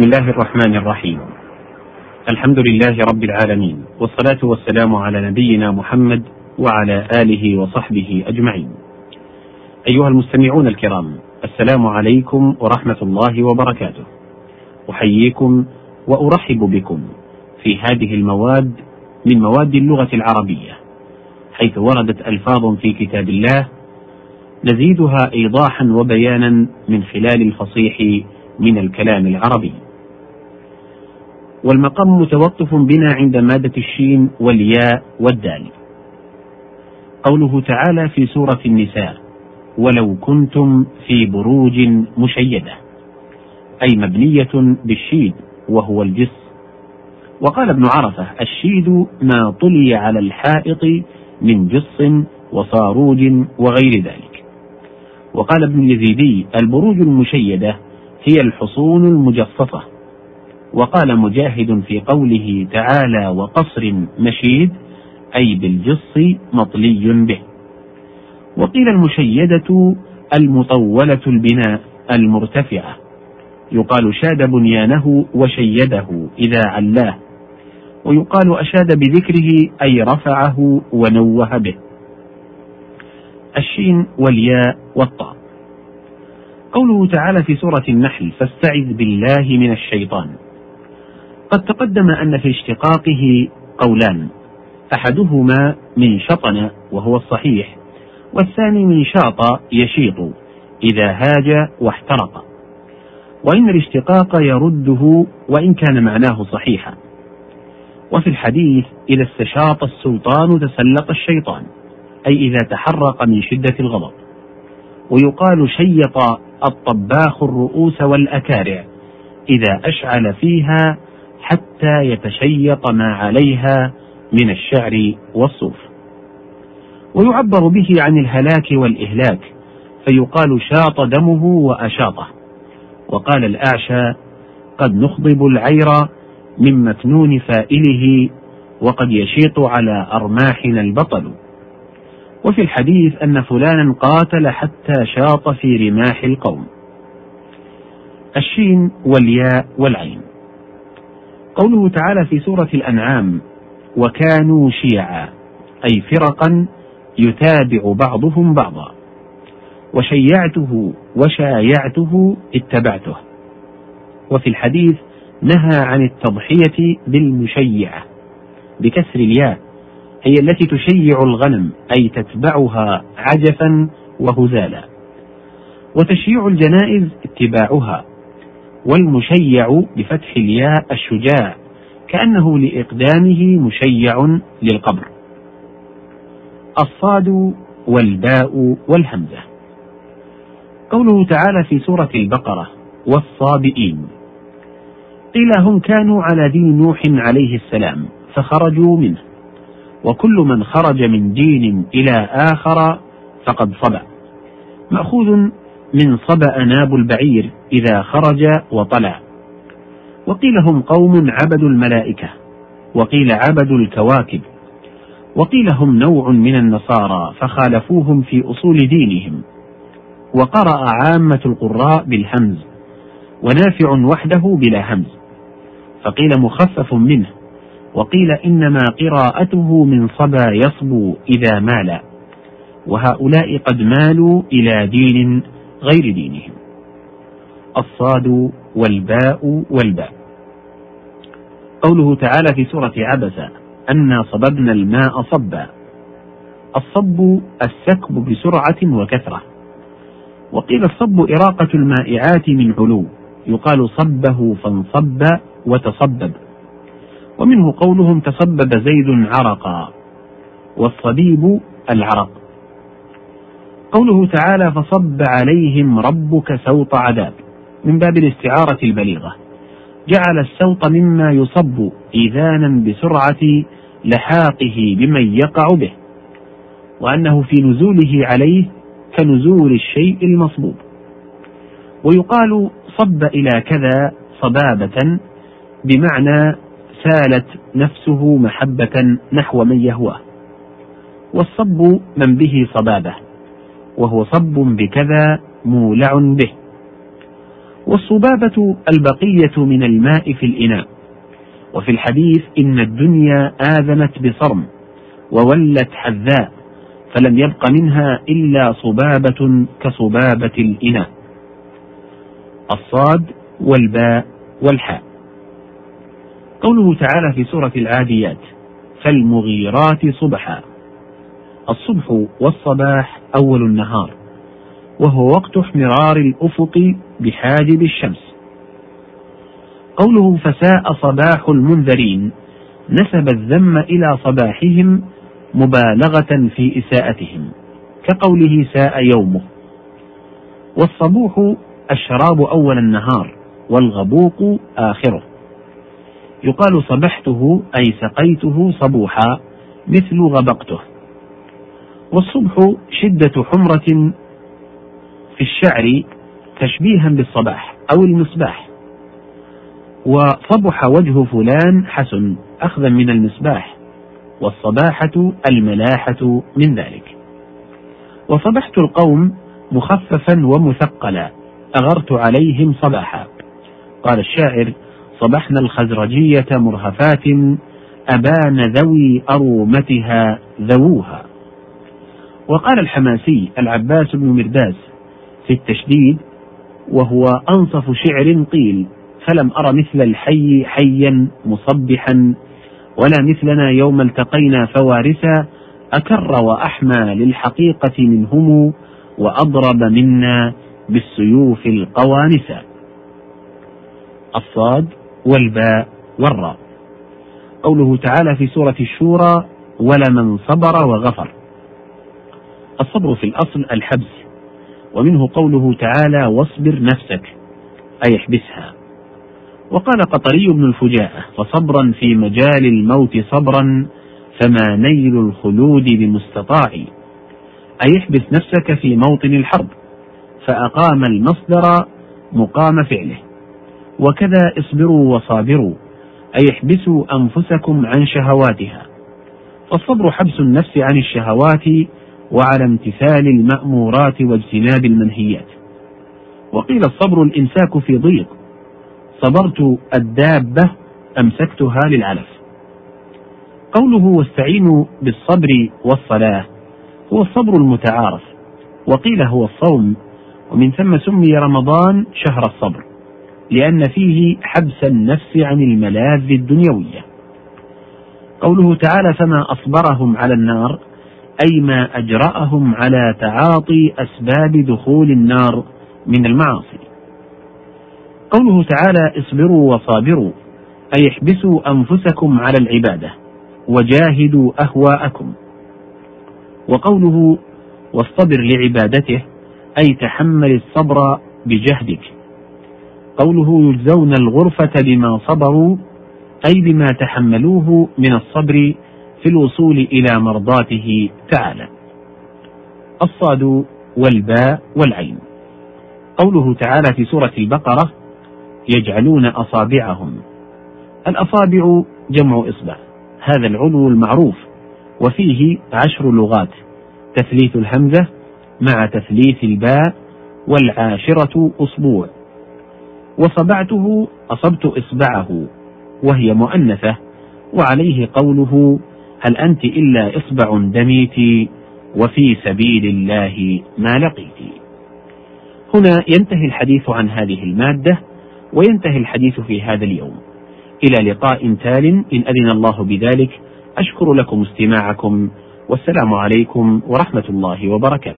بسم الله الرحمن الرحيم. الحمد لله رب العالمين والصلاة والسلام على نبينا محمد وعلى آله وصحبه أجمعين. أيها المستمعون الكرام السلام عليكم ورحمة الله وبركاته. أحييكم وأرحب بكم في هذه المواد من مواد اللغة العربية حيث وردت ألفاظ في كتاب الله نزيدها إيضاحا وبيانا من خلال الفصيح من الكلام العربي. والمقام متوقف بنا عند مادة الشين والياء والدال. قوله تعالى في سورة النساء ولو كنتم في بروج مشيدة أي مبنية بالشيد وهو الجس. وقال ابن عرفة الشيد ما طلي على الحائط من جص وصاروج وغير ذلك وقال ابن اليزيدي البروج المشيدة هي الحصون المجصصة وقال مجاهد في قوله تعالى وقصر مشيد أي بالجص مطلي به. وقيل المشيدة المطولة البناء المرتفعة. يقال شاد بنيانه وشيده إذا علاه. ويقال أشاد بذكره أي رفعه ونوه به. الشين والياء والطاء. قوله تعالى في سورة النحل فاستعذ بالله من الشيطان. قد تقدم أن في اشتقاقه قولان أحدهما من شطن وهو الصحيح والثاني من شاط يشيط إذا هاج واحترق. وإن الاشتقاق يرده وإن كان معناه صحيحا. وفي الحديث إذا استشاط السلطان تسلط الشيطان أي إذا تحرق من شدة الغضب. ويقال شيط الطباخ الرؤوس والأكارع إذا أشعل فيها حتى يتشيط ما عليها من الشعر والصوف. ويعبر به عن الهلاك والإهلاك فيقال شاط دمه وأشاطه. وقال الأعشى قد نخضب العير من مكنون فائله وقد يشيط على أرماحنا البطل. وفي الحديث أن فلانا قاتل حتى شاط في رماح القوم. الشين والياء والعين. قوله تعالى في سورة الأنعام وكانوا شيعا أي فرقا يتابع بعضهم بعضا وشيعته وشايعته اتبعته. وفي الحديث نهى عن التضحية بالمشيعة بكسر الياء هي التي تشيع الغنم أي تتبعها عجفا وهزالا. وتشييع الجنائز اتباعها والمشيع بفتح الياء الشجاع كأنه لإقدامه مشيع للقبر. الصاد والباء والهمزة. قوله تعالى في سورة البقرة والصابئين. قيل هم كانوا على دين نوح عليه السلام فخرجوا منه. وكل من خرج من دين إلى آخر فقد صبأ. مأخوذ من صبأ ناب البعير. إذا خرج وطلع. وقيل هم قوم عبدوا الملائكة وقيل عبدوا الكواكب وقيل هم نوع من النصارى فخالفوهم في أصول دينهم. وقرأ عامة القراء بالهمز ونافع وحده بلا همز. فقيل مخفف منه وقيل إنما قراءته من صبا يصبو إذا مال وهؤلاء قد مالوا إلى دين غير دينهم. الصاد والباء والباء. قوله تعالى في سورة عبس أنا صببنا الماء صبا. الصب السكب بسرعة وكثرة. وقيل الصب إراقة المائعات من علو يقال صبه فانصب وتصبب. ومنه قولهم تصبب زيد عرقا والصبيب العرق. قوله تعالى فصب عليهم ربك سوط عذاب. من باب الاستعارة البليغة. جعل السوط مما يصب إذانا بسرعة لحاقه بمن يقع به وأنه في نزوله عليه كنزول الشيء المصبوب. ويقال صب إلى كذا صبابة بمعنى سالت نفسه محبة نحو من يهواه. والصب من به صبابة وهو صب بكذا مولع به. والصبابة البقية من الماء في الإناء. وفي الحديث إن الدنيا آذنت بصرم وولت حذاء فلم يبق منها إلا صبابة كصبابة الإناء. الصاد والباء والحاء. قوله تعالى في سورة العاديات فالمغيرات صبحا. الصبح والصباح أول النهار. وهو وقت احمرار الأفق بحاجب الشمس. قوله فساء صباح المنذرين نسب الذم إلى صباحهم مبالغة في إساءتهم كقوله ساء يومه. والصبوح الشراب أول النهار والغبوق آخره. يقال صبحته أي سقيته صبوحا مثل غبقته. والصبح شدة حمرة في الشعر تشبيها بالصباح أو المصباح. وصبح وجه فلان حسن أخذا من المصباح. والصباحة الملاحة من ذلك. وصبحت القوم مخففا ومثقلا أغرت عليهم صباحا. قال الشاعر صبحنا الخزرجية مرهفات أبان ذوي أرومتها ذووها. وقال الحماسي العباس بن مرداس في التشديد وهو أنصف شعر قيل فلم أر مثل الحي حيا مصبحا ولا مثلنا يوم التقينا فوارسا أكر وأحمى للحقيقة منهم وأضرب منا بالسيوف القوانسا الصاد والباء والراء. قوله تعالى في سورة الشورى ولمن صبر وغفر الصبر في الأصل الحبس. ومنه قوله تعالى واصبر نفسك أي احبسها. وقال قطري بن الفجاءة فصبرا في مجال الموت صبرا فما نيل الخلود بمستطاع أي احبس نفسك في موطن الحرب فأقام المصدر مقام فعله. وكذا اصبروا وصابروا أي احبسوا أنفسكم عن شهواتها. فالصبر حبس النفس عن الشهوات وعلى امتثال المأمورات واجتناب المنهيات. وقيل الصبر الإمساك في ضيق. صبرت الدابة أمسكتها للعلف. قوله واستعينوا بالصبر والصلاة هو الصبر المتعارف. وقيل هو الصوم. ومن ثم سمي رمضان شهر الصبر. لأن فيه حبس النفس عن الملاذ الدنيوية. قوله تعالى فما أصبرهم على النار أي ما أجرأهم على تعاطي أسباب دخول النار من المعاصي. قوله تعالى اصبروا وصابروا أي احبسوا أنفسكم على العبادة وجاهدوا أهواءكم. وقوله واصطبر لعبادته أي تحمل الصبر بجهدك. قوله يجزون الغرفة بما صبروا أي بما تحملوه من الصبر في الوصول إلى مرضاته تعالى. الصاد والباء والعين. قوله تعالى في سورة البقرة يجعلون أصابعهم. الأصابع جمع إصبع. هذا العلو المعروف وفيه عشر لغات تثليث الهمزة مع تثليث الباء والعاشرة أصبوع. وصبعته أصبت إصبعه وهي مؤنثة وعليه قوله هل أنت إلا إصبع دميت وفي سبيل الله ما لقيت؟ هنا ينتهي الحديث عن هذه المادة وينتهي الحديث في هذا اليوم. إلى لقاء تال إن أذن الله بذلك أشكر لكم استماعكم والسلام عليكم ورحمة الله وبركاته.